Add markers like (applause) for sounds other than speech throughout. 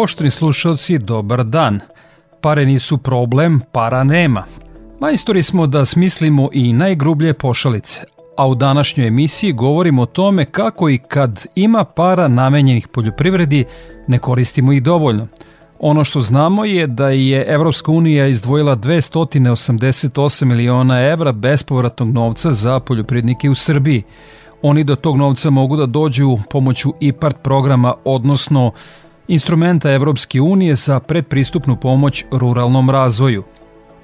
Poštovni slušalci, dobar dan. Pare nisu problem, para nema. Majstori smo da smislimo i najgrublje pošalice, a u današnjoj emisiji govorimo o tome kako i kad ima para namenjenih poljoprivredi, ne koristimo ih dovoljno. Ono što znamo je da je Evropska unija izdvojila 288 miliona evra bespovratnog novca za poljoprivrednike u Srbiji. Oni do tog novca mogu da dođu pomoću IPART programa, odnosno instrumenta Evropske unije za predpristupnu pomoć ruralnom razvoju.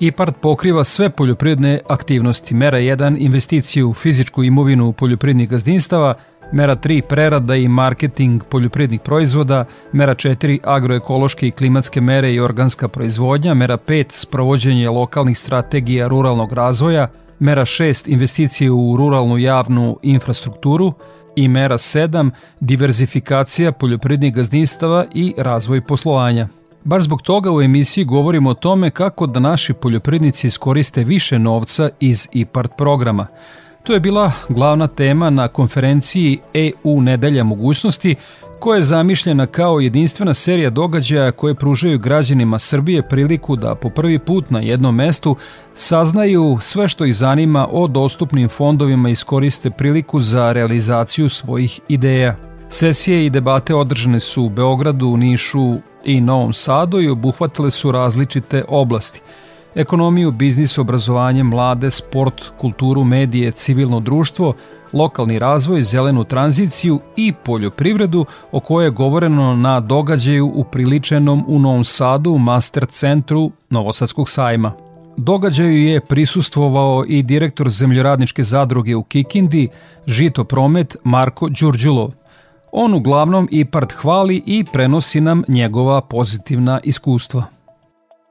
IPART pokriva sve poljoprivredne aktivnosti. Mera 1 investicije u fizičku imovinu poljoprivrednih gazdinstava, mera 3 prerada i marketing poljoprivrednih proizvoda, mera 4 agroekološke i klimatske mere i organska proizvodnja, mera 5 sprovođenje lokalnih strategija ruralnog razvoja, mera 6 investicije u ruralnu javnu infrastrukturu, i mera 7 diverzifikacija poljoprivrednih gazdinstava i razvoj poslovanja. Baš zbog toga u emisiji govorimo o tome kako da naši poljoprivrednici iskoriste više novca iz IPART programa. To je bila glavna tema na konferenciji EU Nedelja mogućnosti koja je zamišljena kao jedinstvena serija događaja koje pružaju građanima Srbije priliku da po prvi put na jednom mestu saznaju sve što ih zanima o dostupnim fondovima i iskoriste priliku za realizaciju svojih ideja. Sesije i debate održane su u Beogradu, Nišu i Novom Sadu i obuhvatile su različite oblasti – ekonomiju, biznis, obrazovanje, mlade, sport, kulturu, medije, civilno društvo, lokalni razvoj, zelenu tranziciju i poljoprivredu o kojoj je govoreno na događaju upriličenom u Novom Sadu Master centru Novosadskog sajma. Događaju je prisustvovao i direktor zemljoradničke zadruge u Kikindi, Žito Promet Marko Đurđulov. On uglavnom IPART hvali i prenosi nam njegova pozitivna iskustva.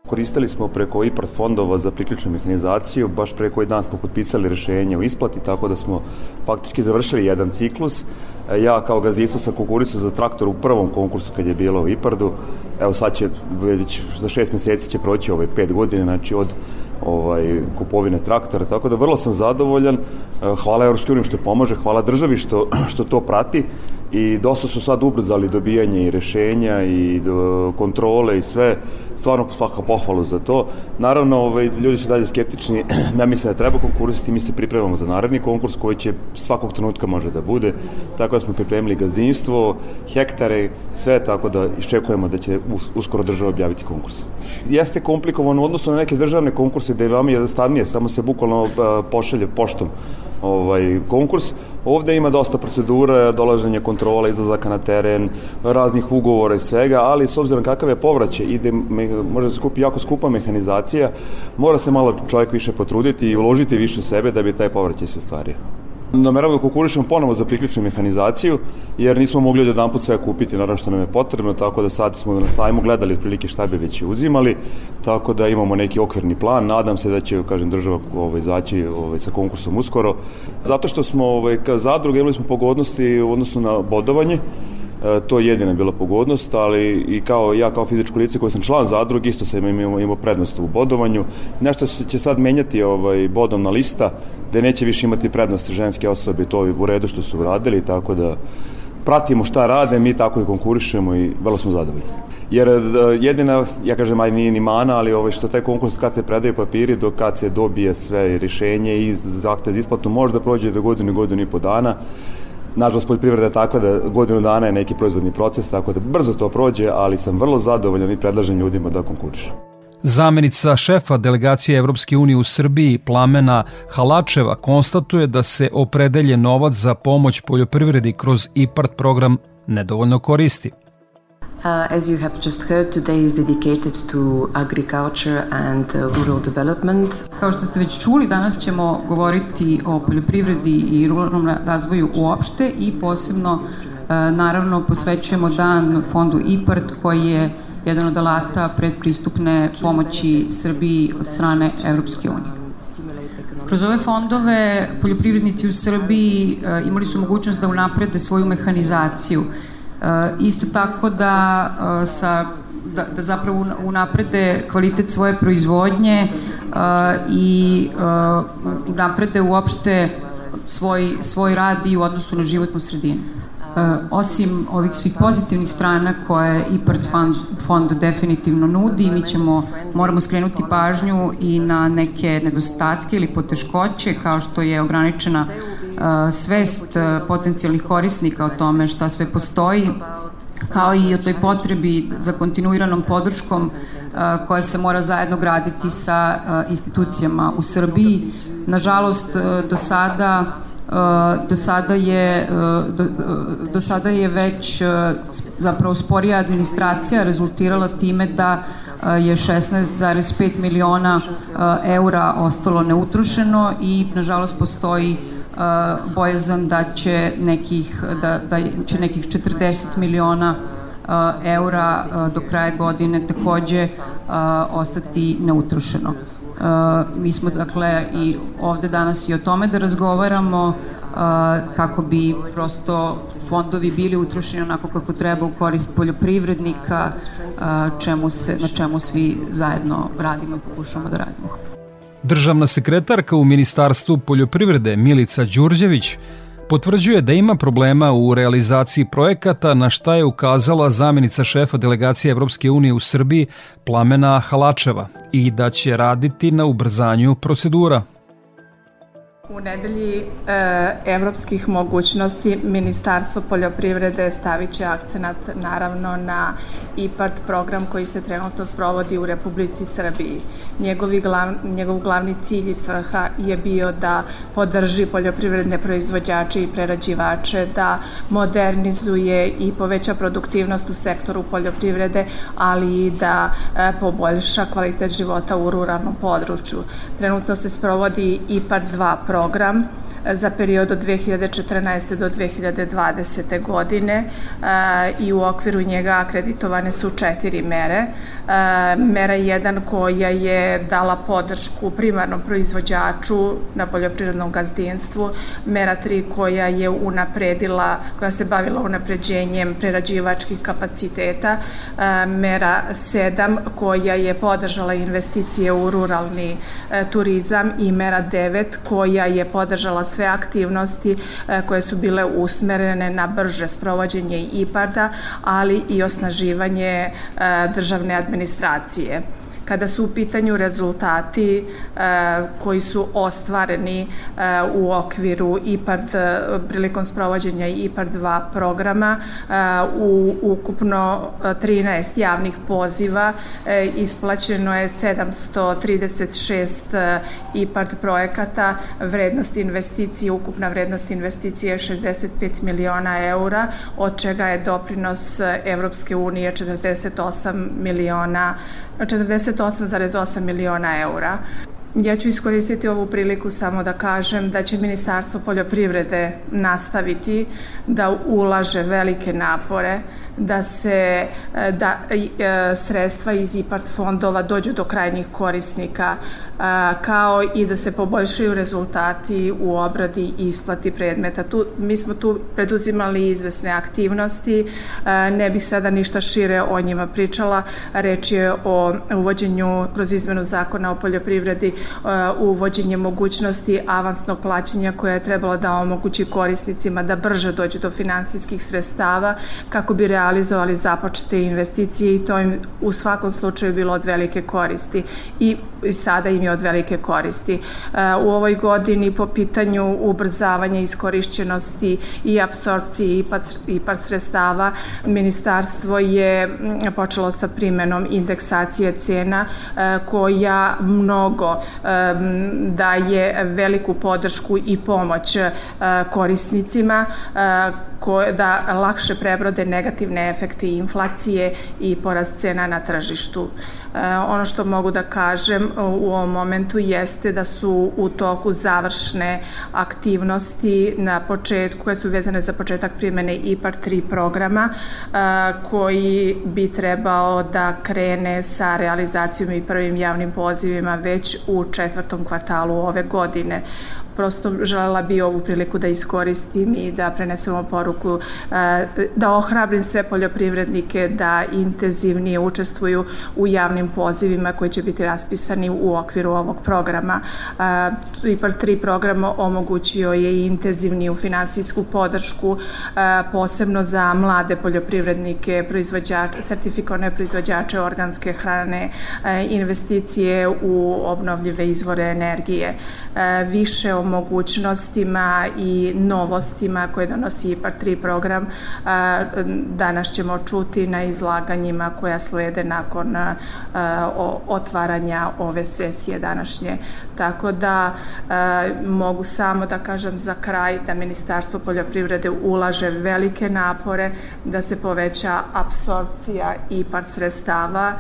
Koristili smo preko IPART fondova za priključnu mehanizaciju, baš pre koji dan smo potpisali rešenje o isplati, tako da smo faktički završili jedan ciklus. E, ja kao gazdinstvo sam konkurisao za traktor u prvom konkursu kad je bilo u IPARD-u. Evo sad će, već za šest meseci će proći ovaj pet godine, znači od ovaj, kupovine traktora, tako da vrlo sam zadovoljan. E, hvala Evropskoj uniji što pomaže, hvala državi što, (clears throat) što to prati i dosta su sad ubrzali dobijanje i rešenja i do, kontrole i sve, stvarno svaka pohvalu za to. Naravno, ovaj, ljudi su dalje skeptični, (clears throat) ja mislim da treba konkursiti, mi se pripremamo za naredni konkurs koji će svakog trenutka može da bude, tako da smo pripremili gazdinstvo, hektare, sve tako da iščekujemo da će uskoro država objaviti konkurs. Jeste komplikovano u odnosu na neke državne konkurse gde je veoma jednostavnije, samo se bukvalno pošalje poštom ovaj, konkurs. Ovde ima dosta procedura, dolaženje kontrola, izlazaka na teren, raznih ugovora i svega, ali s obzirom kakav je povraćaj, ide, može se skupi jako skupa mehanizacija, mora se malo čovjek više potruditi i uložiti više u sebe da bi taj povraćaj se ostvario. Nameravamo da konkurišemo ponovo za priključnu mehanizaciju, jer nismo mogli od jedan put sve kupiti, naravno što nam je potrebno, tako da sad smo na sajmu gledali otprilike šta bi već uzimali, tako da imamo neki okvirni plan, nadam se da će, kažem, država ovaj, zaći ovaj, sa konkursom uskoro. Zato što smo ovaj, ka zadruga imali smo pogodnosti u odnosu na bodovanje, to je jedina bila pogodnost, ali i kao ja kao fizičko lice koji sam član zadruge, isto sam imao, imao prednost u bodovanju. Nešto će sad menjati ovaj, bodovna lista, gde neće više imati prednost ženske osobe, to je u redu što su uradili, tako da pratimo šta rade, mi tako i konkurišemo i vrlo smo zadovoljni. Jer e, jedina, ja kažem, aj nije ni mana, ali ovaj, što taj konkurs kad se predaju papiri, do kad se dobije sve rješenje i zahtev za isplatu, može da prođe do godinu, godinu i po dana. Nažalost, poljoprivreda je takva da godinu dana je neki proizvodni proces, tako da brzo to prođe, ali sam vrlo zadovoljan i predlažem ljudima da konkurišu. Zamenica šefa delegacije Evropske unije u Srbiji Plamena Halačeva konstatuje da se opredelje novac za pomoć poljoprivredi kroz IPART program nedovoljno koristi. Uh, as you have just heard, today is dedicated to agriculture and uh, rural development. Kao što ste već čuli, danas ćemo govoriti o poljoprivredi i ruralnom razvoju uopšte i posebno uh, naravno posvećujemo dan fondu IPART koji je jedan od alata predpristupne pomoći Srbiji od strane Evropske unije. Kroz ove fondove poljoprivrednici u Srbiji uh, imali su mogućnost da unaprede svoju mehanizaciju. Uh, isto tako da uh, sa da, da zapravo unaprede kvalitet svoje proizvodnje uh, i unaprede uopšte svoj, svoj rad i u odnosu na životnu sredinu. E, osim ovih svih pozitivnih strana koje IPART fond, fond definitivno nudi, mi ćemo, moramo skrenuti pažnju i na neke nedostatke ili poteškoće kao što je ograničena svest potencijalnih korisnika o tome šta sve postoji kao i o toj potrebi za kontinuiranom podrškom koja se mora zajedno graditi sa institucijama u Srbiji. Nažalost, do sada do sada je do, do sada je već zapravo sporija administracija rezultirala time da je 16,5 miliona eura ostalo neutrošeno i nažalost postoji bojazan da će nekih da, da će nekih 40 miliona eura do kraja godine takođe ostati neutrošeno. Mi smo dakle i ovde danas i o tome da razgovaramo kako bi prosto fondovi bili utrošeni onako kako treba u korist poljoprivrednika, čemu se, na čemu svi zajedno radimo i pokušamo da radimo. Državna sekretarka u Ministarstvu poljoprivrede Milica Đurđević potvrđuje da ima problema u realizaciji projekata na šta je ukazala zamenica šefa delegacije Evropske unije u Srbiji Plamena Halačeva i da će raditi na ubrzanju procedura. U nedelji e, evropskih mogućnosti Ministarstvo poljoprivrede stavit će akcenat naravno na IPART program koji se trenutno sprovodi u Republici Srbiji. Njegovi glav, njegov glavni cilj i svrha je bio da podrži poljoprivredne proizvođače i prerađivače, da modernizuje i poveća produktivnost u sektoru poljoprivrede, ali i da e, poboljša kvalitet života u ruralnom području. Trenutno se sprovodi IPART 2 program program za period od 2014. do 2020. godine i u okviru njega akreditovane su četiri mere. Mera 1 koja je dala podršku primarnom proizvođaču na poljoprivrednom gazdinstvu, mera 3 koja je unapredila, koja se bavila unapređenjem prerađivačkih kapaciteta, mera 7 koja je podržala investicije u ruralni e, turizam i mera 9 koja je podržala sve aktivnosti e, koje su bile usmerene na brže sprovođenje IPARD-a, ali i osnaživanje e, državne administracije amministracije. Kada su u pitanju rezultati e, koji su ostvareni e, u okviru IPARD prilikom sprovođenja IPARD 2 programa u ukupno 13 javnih poziva isplaćeno je 736 IPARD projekata. Vrednost investicije, ukupna vrednost investicije je 65 miliona eura od čega je doprinos Evropske unije 48 miliona 48,8 miliona eura. Ja ću iskoristiti ovu priliku samo da kažem da će Ministarstvo poljoprivrede nastaviti da ulaže velike napore da se e, da e, sredstva iz IPART fondova dođu do krajnjih korisnika kao i da se poboljšaju rezultati u obradi i isplati predmeta. Tu, mi smo tu preduzimali izvesne aktivnosti, ne bih sada ništa šire o njima pričala, reč je o uvođenju kroz izmenu zakona o poljoprivredi uvođenje mogućnosti avansnog plaćanja koje je trebalo da omogući korisnicima da brže dođu do finansijskih sredstava kako bi realizovali započete investicije i to im u svakom slučaju bilo od velike koristi i sada im je od velike koristi. U ovoj godini po pitanju ubrzavanja iskorišćenosti i apsorpcije IPAR sredstava ministarstvo je počelo sa primenom indeksacije cena koja mnogo daje veliku podršku i pomoć korisnicima da lakše prebrode negativne efekte inflacije i porast cena na tržištu. Ono što mogu da kažem u ovom momentu jeste da su u toku završne aktivnosti na početku, koje su vezane za početak primene IPAR 3 programa koji bi trebao da krene sa realizacijom i prvim javnim pozivima već u četvrtom kvartalu ove godine prosto želela bi ovu priliku da iskoristim i da prenesemo poruku, e, da ohrabrim sve poljoprivrednike da intenzivnije učestvuju u javnim pozivima koji će biti raspisani u okviru ovog programa. E, IPAR 3 program omogućio je i intenzivniju finansijsku podršku, e, posebno za mlade poljoprivrednike, proizvođače, sertifikovane proizvođače organske hrane, investicije u obnovljive izvore energije. Više o mogućnostima i novostima koje donosi IPAR 3 program danas ćemo čuti na izlaganjima koja slede nakon otvaranja ove sesije današnje. Tako da mogu samo da kažem za kraj da Ministarstvo poljoprivrede ulaže velike napore da se poveća apsorpcija IPAR sredstava.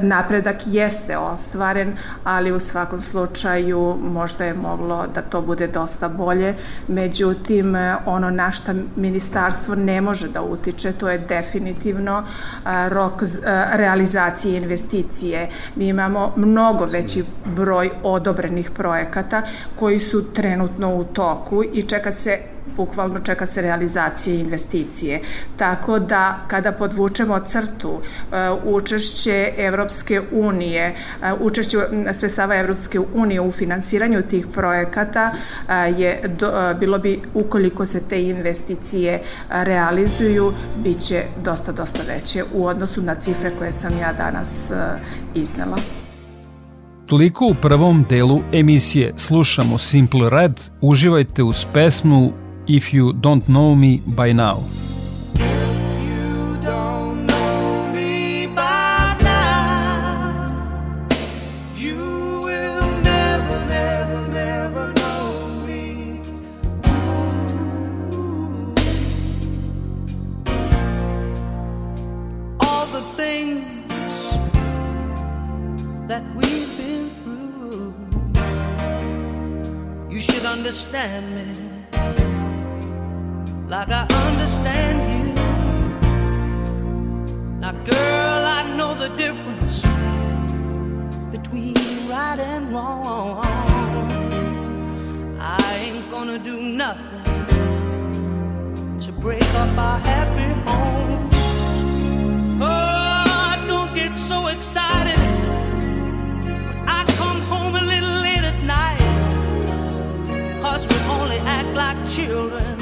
Napredak jeste ostvaren, ali u svakom slučaju možda je moglo da to bude dosta bolje, međutim ono na šta ministarstvo ne može da utiče, to je definitivno rok realizacije investicije. Mi imamo mnogo veći broj odobrenih projekata koji su trenutno u toku i čeka se bukvalno čeka se realizacija investicije. Tako da kada podvučemo crtu uh, učešće Evropske unije, uh, učešće sredstava Evropske unije u finansiranju tih projekata uh, je bilo bi ukoliko se te investicije realizuju biće dosta dosta veće u odnosu na cifre koje sam ja danas iznela. Toliko u prvom delu emisije. Slušamo Simple Red. Uživajte uz pesmu if you don't know me by now. children.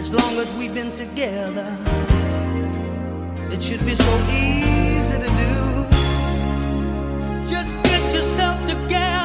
as long as we've been together. It should be so easy to do. Just get yourself together.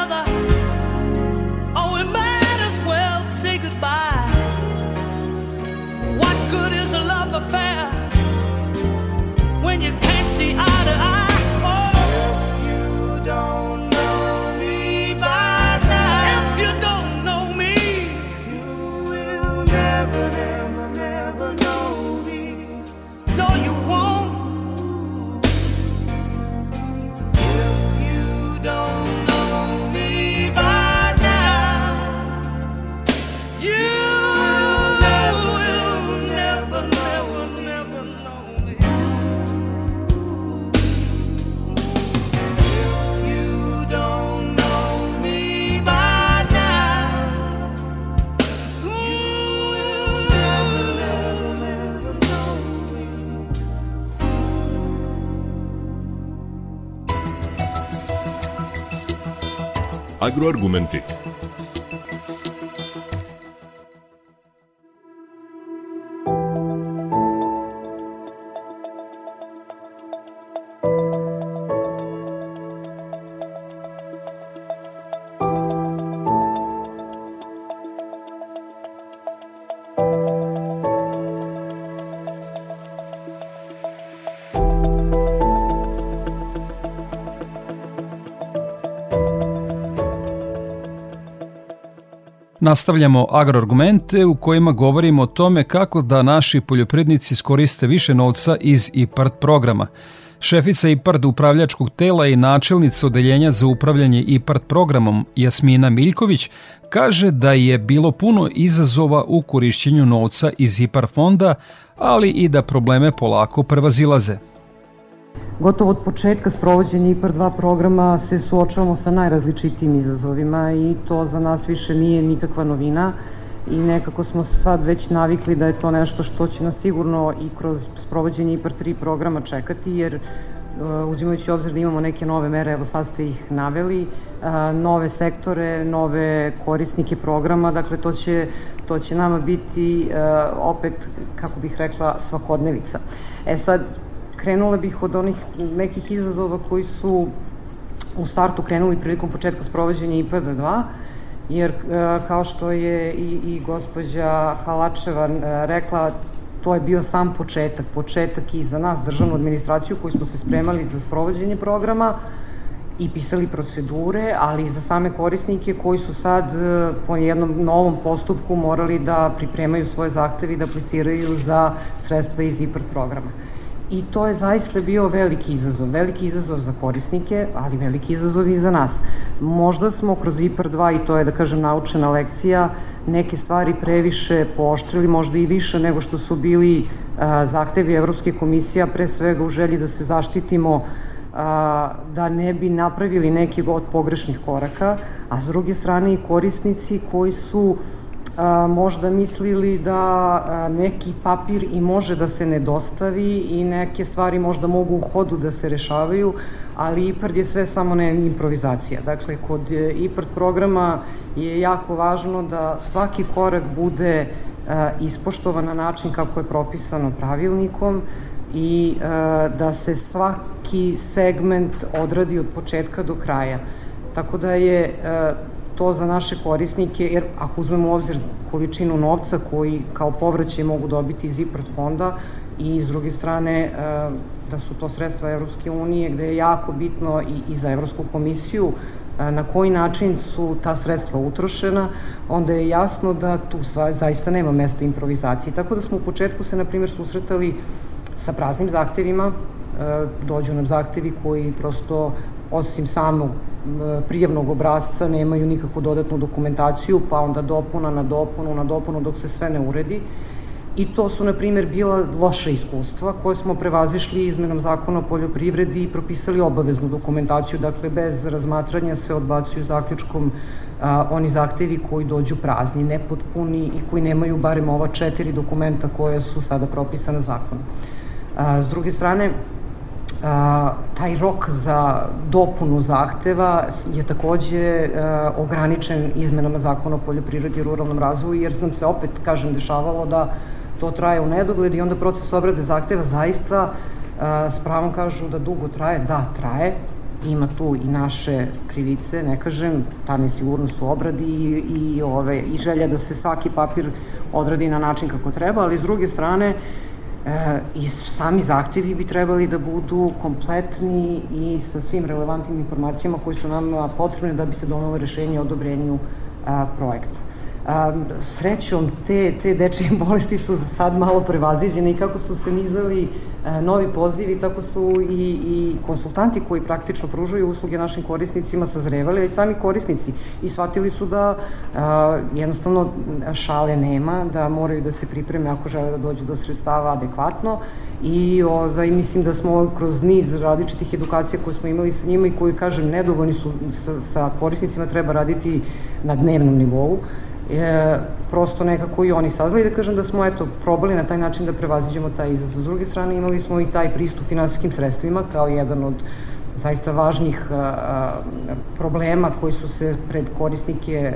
Agroargumenti. Nastavljamo agroargumente u kojima govorimo o tome kako da naši poljoprivrednici iskoriste više novca iz IPART programa. Šefica IPART upravljačkog tela i načelnica odeljenja za upravljanje IPART programom Jasmina Miljković kaže da je bilo puno izazova u korišćenju novca iz IPART fonda, ali i da probleme polako prevazilaze. Gotovo od početka sprovođenja IPAR 2 programa se suočavamo sa najrazličitijim izazovima i to za nas više nije nikakva novina i nekako smo sad već navikli da je to nešto što će nas sigurno i kroz sprovođenje IPAR 3 programa čekati jer uh, uzimajući obzir da imamo neke nove mere, evo sad ste ih naveli, uh, nove sektore, nove korisnike programa, dakle to će, to će nama biti uh, opet, kako bih rekla, svakodnevica. E sad, krenula bih od onih nekih izazova koji su u startu krenuli prilikom početka sprovođenja IPD 2, jer e, kao što je i, i gospođa Halačeva e, rekla, to je bio sam početak, početak i za nas, državnu administraciju, koji smo se spremali za sprovođenje programa i pisali procedure, ali i za same korisnike koji su sad e, po jednom novom postupku morali da pripremaju svoje zahteve i da apliciraju za sredstva iz IPR programa i to je zaista bio veliki izazov. Veliki izazov za korisnike, ali veliki izazov i za nas. Možda smo kroz IPR 2, i to je da kažem naučena lekcija, neke stvari previše pooštrili, možda i više nego što su bili a, zahtevi Evropske komisije, a pre svega u želji da se zaštitimo a, da ne bi napravili neki od pogrešnih koraka, a s druge strane i korisnici koji su a, možda mislili da a, neki papir i može da se ne dostavi i neke stvari možda mogu u hodu da se rešavaju, ali IPARD je sve samo ne improvizacija. Dakle, kod e, IPARD programa je jako važno da svaki korak bude a, ispoštovan na način kako je propisano pravilnikom i a, da se svaki segment odradi od početka do kraja. Tako da je to za naše korisnike, jer ako uzmemo obzir količinu novca koji kao povraćaj mogu dobiti iz IPRT fonda i s druge strane e, da su to sredstva Evropske unije gde je jako bitno i, i za Evropsku komisiju e, na koji način su ta sredstva utrošena, onda je jasno da tu zaista nema mesta improvizaciji. Tako da smo u početku se, na primjer, susretali sa praznim zahtevima, e, dođu nam zahtevi koji prosto osim samog prijavnog obrazca nemaju nikakvu dodatnu dokumentaciju, pa onda dopuna na dopunu na dopunu dok se sve ne uredi. I to su, na primjer, bila loša iskustva koje smo prevazišli izmenom zakona o poljoprivredi i propisali obaveznu dokumentaciju, dakle bez razmatranja se odbacuju zaključkom a, oni zahtevi koji dođu prazni, nepotpuni i koji nemaju barem ova četiri dokumenta koje su sada propisane zakonom. A, s druge strane, a, taj rok za dopunu zahteva je takođe a, ograničen izmenama zakona o poljoprivredi i ruralnom razvoju, jer nam se opet, kažem, dešavalo da to traje u nedogled i onda proces obrade zahteva zaista a, s pravom kažu da dugo traje, da, traje, ima tu i naše krivice, ne kažem, ta nesigurnost u obradi i, i, ove, i želja da se svaki papir odradi na način kako treba, ali s druge strane E, i sami zahtjevi bi trebali da budu kompletni i sa svim relevantnim informacijama koji su nam potrebne da bi se donalo rešenje o odobrenju a, projekta. Srećom, te, te dečije (laughs) bolesti su sad malo prevaziđene i kako su se nizali E, novi pozivi, tako su i, i konsultanti koji praktično pružaju usluge našim korisnicima sazrevali, a i sami korisnici. I shvatili su da a, e, jednostavno šale nema, da moraju da se pripreme ako žele da dođu do sredstava adekvatno. I ovaj, mislim da smo kroz niz različitih edukacija koje smo imali sa njima i koji, kažem, nedovoljni su sa, sa korisnicima treba raditi na dnevnom nivou, e, prosto nekako i oni saznali da kažem da smo eto probali na taj način da prevaziđemo taj izazov. S druge strane imali smo i taj pristup finansijskim sredstvima kao jedan od zaista važnih problema koji su se pred korisnike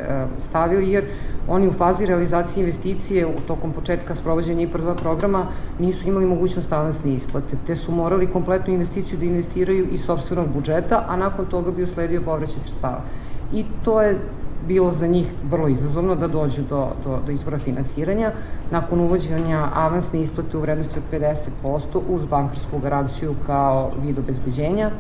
stavili, jer oni u fazi realizacije investicije u tokom početka sprovođenja IPR 2 programa nisu imali mogućnost avansne isplate, te su morali kompletnu investiciju da investiraju iz sobstvenog budžeta, a nakon toga bi usledio povraćaj sredstava. I to je bilo za njih vrlo izazovno da dođu do, do, do izvora finansiranja. Nakon uvođenja avansne isplate u vrednosti od 50% uz bankarsku garanciju kao vid obezbeđenja,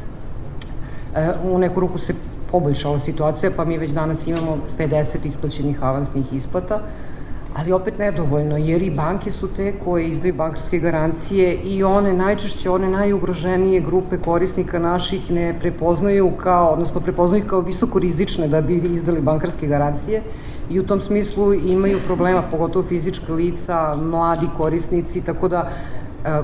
e, u neku ruku se poboljšala situacija, pa mi već danas imamo 50 isplaćenih avansnih isplata, ali opet nedovoljno, jer i banke su te koje izdaju bankarske garancije i one najčešće, one najugroženije grupe korisnika naših ne prepoznaju kao, odnosno prepoznaju kao visoko rizične da bi izdali bankarske garancije i u tom smislu imaju problema, pogotovo fizička lica, mladi korisnici, tako da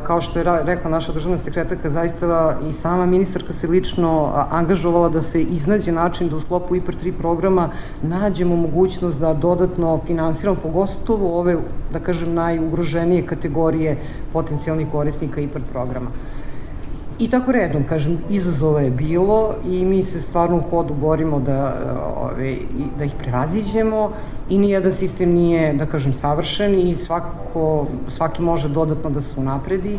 kao što je rekla naša državna sekretarka, zaista i sama ministarka se lično angažovala da se iznađe način da u sklopu IPR 3 programa nađemo mogućnost da dodatno finansiramo pogotovo ove, da kažem, najugroženije kategorije potencijalnih korisnika IPR programa. I tako redom, kažem, izazova je bilo i mi se stvarno u hodu borimo da, ove, da ih prevaziđemo i nijedan sistem nije, da kažem, savršen i svako, svaki može dodatno da se unapredi.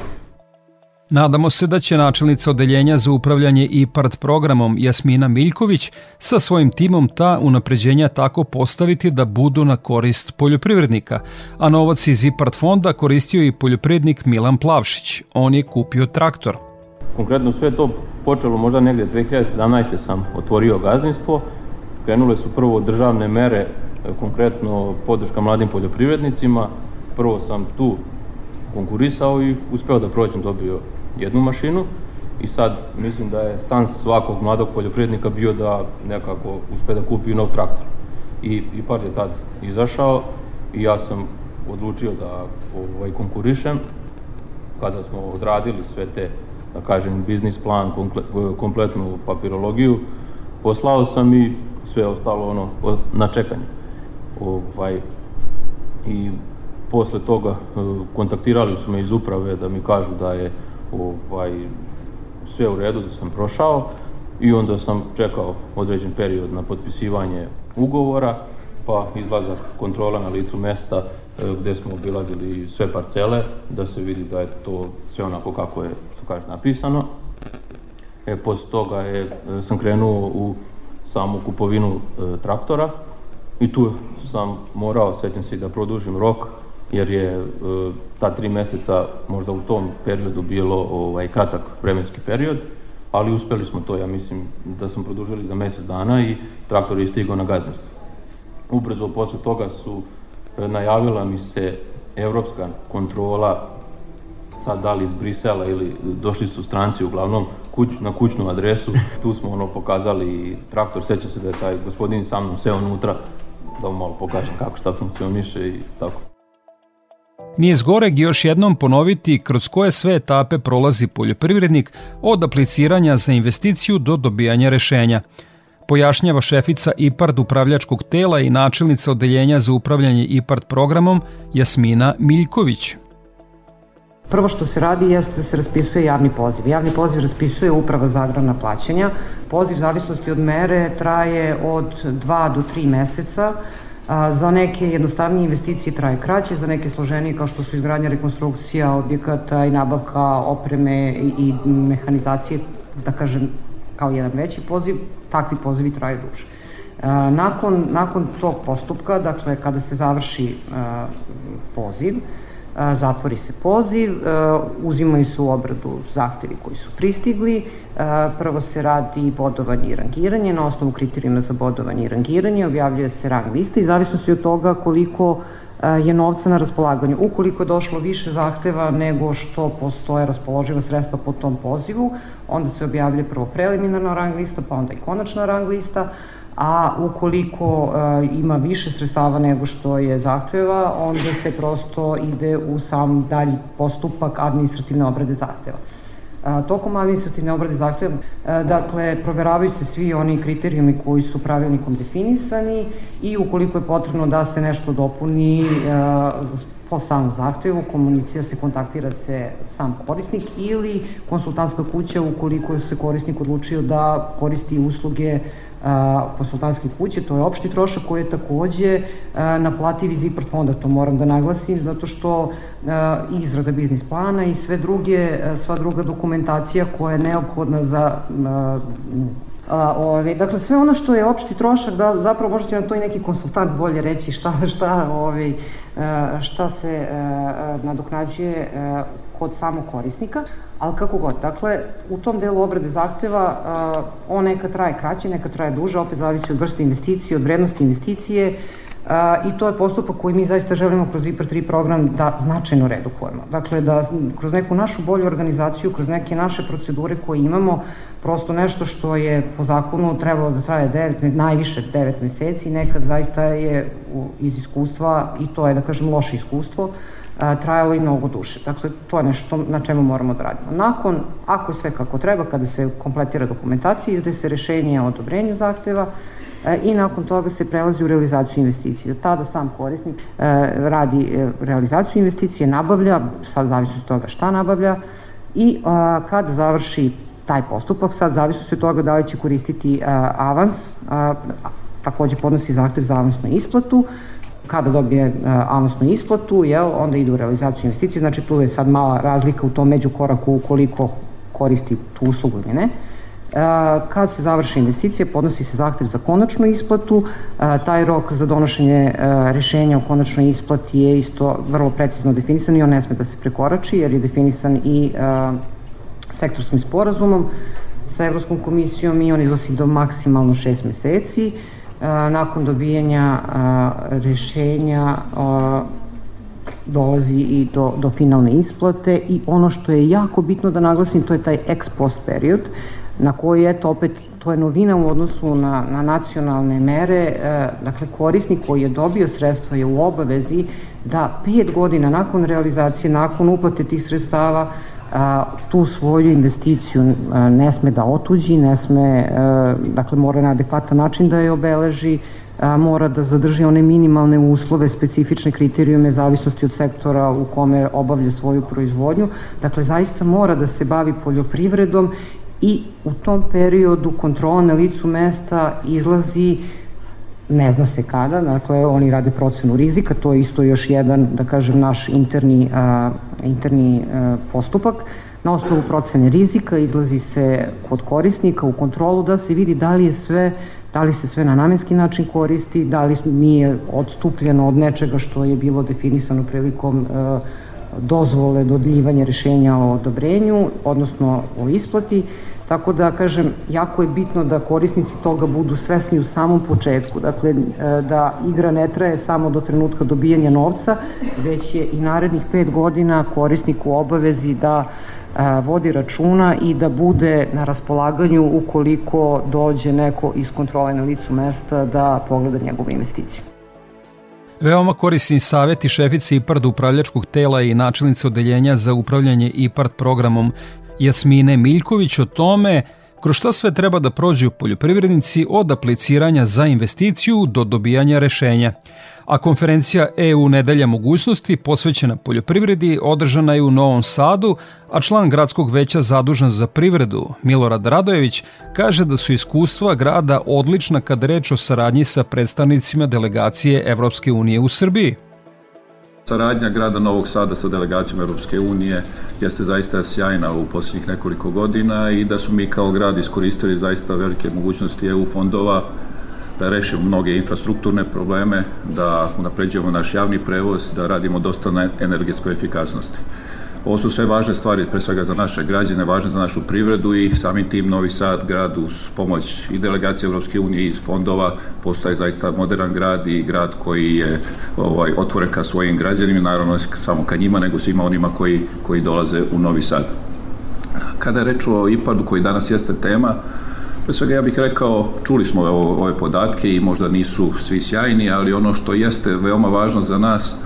Nadamo se da će načelnica odeljenja za upravljanje IPART programom Jasmina Miljković sa svojim timom ta unapređenja tako postaviti da budu na korist poljoprivrednika, a novac iz IPART fonda koristio i poljoprivrednik Milan Plavšić. On je kupio traktor. Konkretno sve to počelo možda negde 2017. sam otvorio gazdinstvo. Krenule su prvo državne mere, konkretno podrška mladim poljoprivrednicima. Prvo sam tu konkurisao i uspeo da prođem, dobio jednu mašinu i sad mislim da je sans svakog mladog poljoprivrednika bio da nekako uspe da kupi nov traktor. I IPAR je tad izašao i ja sam odlučio da ovaj, konkurišem. Kada smo odradili sve te da kažem, biznis plan, kompletnu papirologiju, poslao sam i sve ostalo ono na čekanje. Ovaj, I posle toga e, kontaktirali su me iz uprave da mi kažu da je ovaj, sve u redu, da sam prošao i onda sam čekao određen period na potpisivanje ugovora, pa izlazak kontrola na licu mesta e, gde smo obilazili sve parcele, da se vidi da je to sve onako kako je kaže, napisano. E, posle toga je, e, sam krenuo u samu kupovinu e, traktora i tu sam morao, sećam se, da produžim rok, jer je e, ta tri meseca možda u tom periodu bilo ovaj, kratak vremenski period, ali uspeli smo to, ja mislim da smo produžili za mesec dana i traktor je stigao na gazdinstvo. Ubrzo posle toga su e, najavila mi se evropska kontrola sad da li iz Brisela ili došli su stranci uglavnom kuć, na kućnu adresu, tu smo ono pokazali traktor, seća se da je taj gospodin sa mnom seo unutra, da mu malo pokažem kako šta funkcioniše i tako. Nije zgoreg još jednom ponoviti kroz koje sve etape prolazi poljoprivrednik od apliciranja za investiciju do dobijanja rešenja. Pojašnjava šefica IPARD upravljačkog tela i načelnica odeljenja za upravljanje IPARD programom Jasmina Miljković. Prvo što se radi jeste da se raspisuje javni poziv. Javni poziv raspisuje uprava za agrarna plaćanja. Poziv zavisnosti od mere traje od 2 do 3 meseca. Za neke jednostavnije investicije traje kraće, za neke složenije kao što su izgradnja, rekonstrukcija objekata i nabavka opreme i mehanizacije, da kažem, kao jedan veći poziv, takvi pozivi traju duže. Nakon, nakon tog postupka, dakle, kada se završi poziv, zatvori se poziv, uzimaju se u obradu zahtevi koji su pristigli, prvo se radi bodovanje i rangiranje, na osnovu kriterijuma za bodovanje i rangiranje objavljuje se rang lista i zavisnosti od toga koliko je novca na raspolaganju. Ukoliko je došlo više zahteva nego što postoje raspoloživa sredstva po tom pozivu, onda se objavljuje prvo preliminarna rang lista, pa onda i konačna rang lista, a ukoliko e, ima više sredstava nego što je zahteva, onda se prosto ide u sam dalji postupak administrativne obrade zahteva. A, e, tokom administrativne obrade zahteva, e, dakle, proveravaju se svi oni kriterijumi koji su pravilnikom definisani i ukoliko je potrebno da se nešto dopuni, po samom zahtevu, komunicira se, kontaktira se sam korisnik ili konsultantska kuća ukoliko se korisnik odlučio da koristi usluge konsultantske kuće, to je opšti trošak koji je takođe naplativ iz IPART fonda, to moram da naglasim, zato što izrada biznis plana i sve druge, sva druga dokumentacija koja je neophodna za A, ove, dakle, sve ono što je opšti trošak, da, zapravo možda će nam to i neki konsultant bolje reći šta, šta, ove, šta se nadoknađuje kod samog korisnika, ali kako god. Dakle, u tom delu obrade zahteva on neka traje kraće, neka traje duže, opet zavisi od vrste investicije, od vrednosti investicije, i to je postupak koji mi zaista želimo kroz IPR 3 program da značajno redukujemo. Dakle, da kroz neku našu bolju organizaciju, kroz neke naše procedure koje imamo, prosto nešto što je po zakonu trebalo da traje 9, najviše 9 meseci, nekad zaista je iz iskustva, i to je da kažem loše iskustvo, trajalo i mnogo duše. Dakle, to je nešto na čemu moramo da radimo. Nakon, ako sve kako treba, kada se kompletira dokumentacija, izde se rešenje o odobrenju zahteva, E, i nakon toga se prelazi u realizaciju investicije. Tada sam korisnik e, radi e, realizaciju investicije, nabavlja, sad zavisno od toga šta nabavlja i kad završi taj postupak, sad zavisno se od toga da li će koristiti avans, takođe podnosi zahtev za avansnu isplatu, kada dobije avansnu isplatu, jel, onda ide u realizaciju investicije, znači tu je sad mala razlika u tom međukoraku ukoliko koristi tu uslugu ili ne. Kad se završi investicija, podnosi se zahtev za konačnu isplatu. Taj rok za donošenje rešenja o konačnoj isplati je isto vrlo precizno definisan i on ne sme da se prekorači jer je definisan i sektorskim sporazumom sa Evropskom komisijom i on iznosi do maksimalno 6 meseci. Nakon dobijanja rešenja dolazi i do, do finalne isplate i ono što je jako bitno da naglasim to je taj ex post period na koji, eto, opet, to je novina u odnosu na, na nacionalne mere, dakle, korisnik koji je dobio sredstva je u obavezi da pet godina nakon realizacije, nakon uplate tih sredstava, a, tu svoju investiciju a, ne sme da otuđi, ne sme, a, dakle mora na adekvatan način da je obeleži, a, mora da zadrži one minimalne uslove, specifične kriterijume zavisnosti od sektora u kome obavlja svoju proizvodnju. Dakle, zaista mora da se bavi poljoprivredom i u tom periodu kontrola na licu mesta izlazi ne zna se kada, dakle oni rade procenu rizika, to je isto još jedan, da kažem, naš interni, a, interni a, postupak. Na osnovu procene rizika izlazi se kod korisnika u kontrolu da se vidi da li je sve da li se sve na namenski način koristi, da li nije odstupljeno od nečega što je bilo definisano prilikom a, dozvole dodljivanja rešenja o odobrenju, odnosno o isplati, Tako da, kažem, jako je bitno da korisnici toga budu svesni u samom početku. Dakle, e, da igra ne traje samo do trenutka dobijanja novca, već je i narednih pet godina korisnik u obavezi da e, vodi računa i da bude na raspolaganju ukoliko dođe neko iz kontrole na licu mesta da pogleda njegovu investiciju. Veoma korisni savjeti šefice IPARD upravljačkog tela i načelnice odeljenja za upravljanje IPARD programom Jasmine Miljković o tome kroz šta sve treba da prođu poljoprivrednici od apliciranja za investiciju do dobijanja rešenja. A konferencija EU Nedelja mogućnosti posvećena poljoprivredi održana je u Novom Sadu, a član gradskog veća zadužen za privredu Milorad Radojević kaže da su iskustva grada odlična kada reč o saradnji sa predstavnicima delegacije Evropske unije u Srbiji. Saradnja grada Novog Sada sa delegacijom Europske unije jeste zaista sjajna u posljednjih nekoliko godina i da su mi kao grad iskoristili zaista velike mogućnosti EU fondova da rešimo mnoge infrastrukturne probleme, da unapređujemo naš javni prevoz, da radimo dosta na energetskoj efikasnosti. Ovo su sve važne stvari, pre svega za naše građane, važne za našu privredu i samim tim Novi Sad grad uz pomoć i delegacije Evropske unije iz fondova postaje zaista modern grad i grad koji je ovaj, otvoren ka svojim građanima, naravno samo ka njima, nego svima onima koji, koji dolaze u Novi Sad. Kada je reč o IPAD-u koji danas jeste tema, Pre svega ja bih rekao, čuli smo ove, ove podatke i možda nisu svi sjajni, ali ono što jeste veoma važno za nas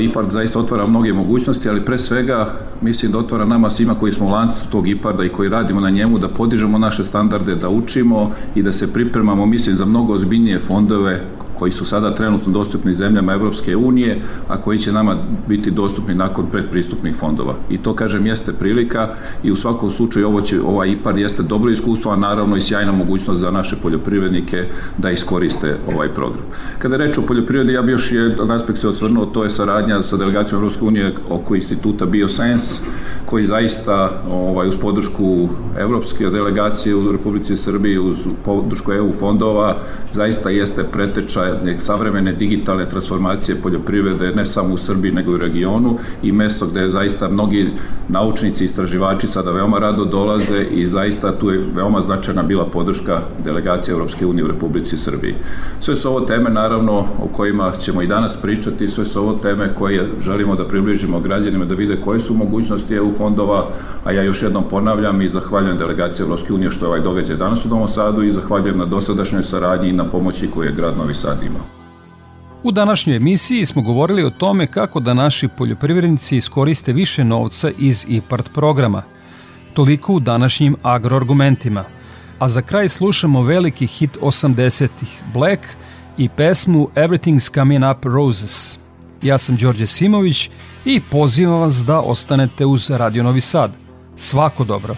IPARD zaista otvara mnoge mogućnosti, ali pre svega mislim da otvara nama svima koji smo u lancu tog IPARDA i koji radimo na njemu da podižemo naše standarde, da učimo i da se pripremamo, mislim, za mnogo ozbiljnije fondove koji su sada trenutno dostupni zemljama Evropske unije, a koji će nama biti dostupni nakon predpristupnih fondova. I to, kažem, jeste prilika i u svakom slučaju ovo će, ovaj IPAR jeste dobro iskustvo, a naravno i sjajna mogućnost za naše poljoprivrednike da iskoriste ovaj program. Kada je reč o poljoprivredi, ja bi još jedan aspekt se osvrnuo, to je saradnja sa delegacijom Evropske unije oko instituta Bioscience, koji zaista ovaj, uz podršku evropske delegacije u Republici Srbiji, uz podršku EU fondova, zaista jeste preteča savremene digitalne transformacije poljoprivrede, ne samo u Srbiji, nego i u regionu i mesto gde zaista mnogi naučnici i istraživači sada veoma rado dolaze i zaista tu je veoma značajna bila podrška delegacije Evropske unije u Republici Srbiji. Sve su ovo teme, naravno, o kojima ćemo i danas pričati, sve su ovo teme koje želimo da približimo građanima, da vide koje su mogućnosti EU fondova, a ja još jednom ponavljam i zahvaljujem delegaciji Evropske unije što je ovaj događaj danas u Novom Sadu i zahvaljujem na dosadašnjoj saradnji i na pomoći koju je grad Novi Sad imao. U današnjoj emisiji smo govorili o tome kako da naši poljoprivrednici iskoriste više novca iz IPART programa. Toliko u današnjim agroargumentima. A za kraj slušamo veliki hit 80-ih Black i pesmu Everything's Coming Up Roses. Ja sam Đorđe Simović i pozivam vas da ostanete uz Radio Novi Sad. Svako dobro!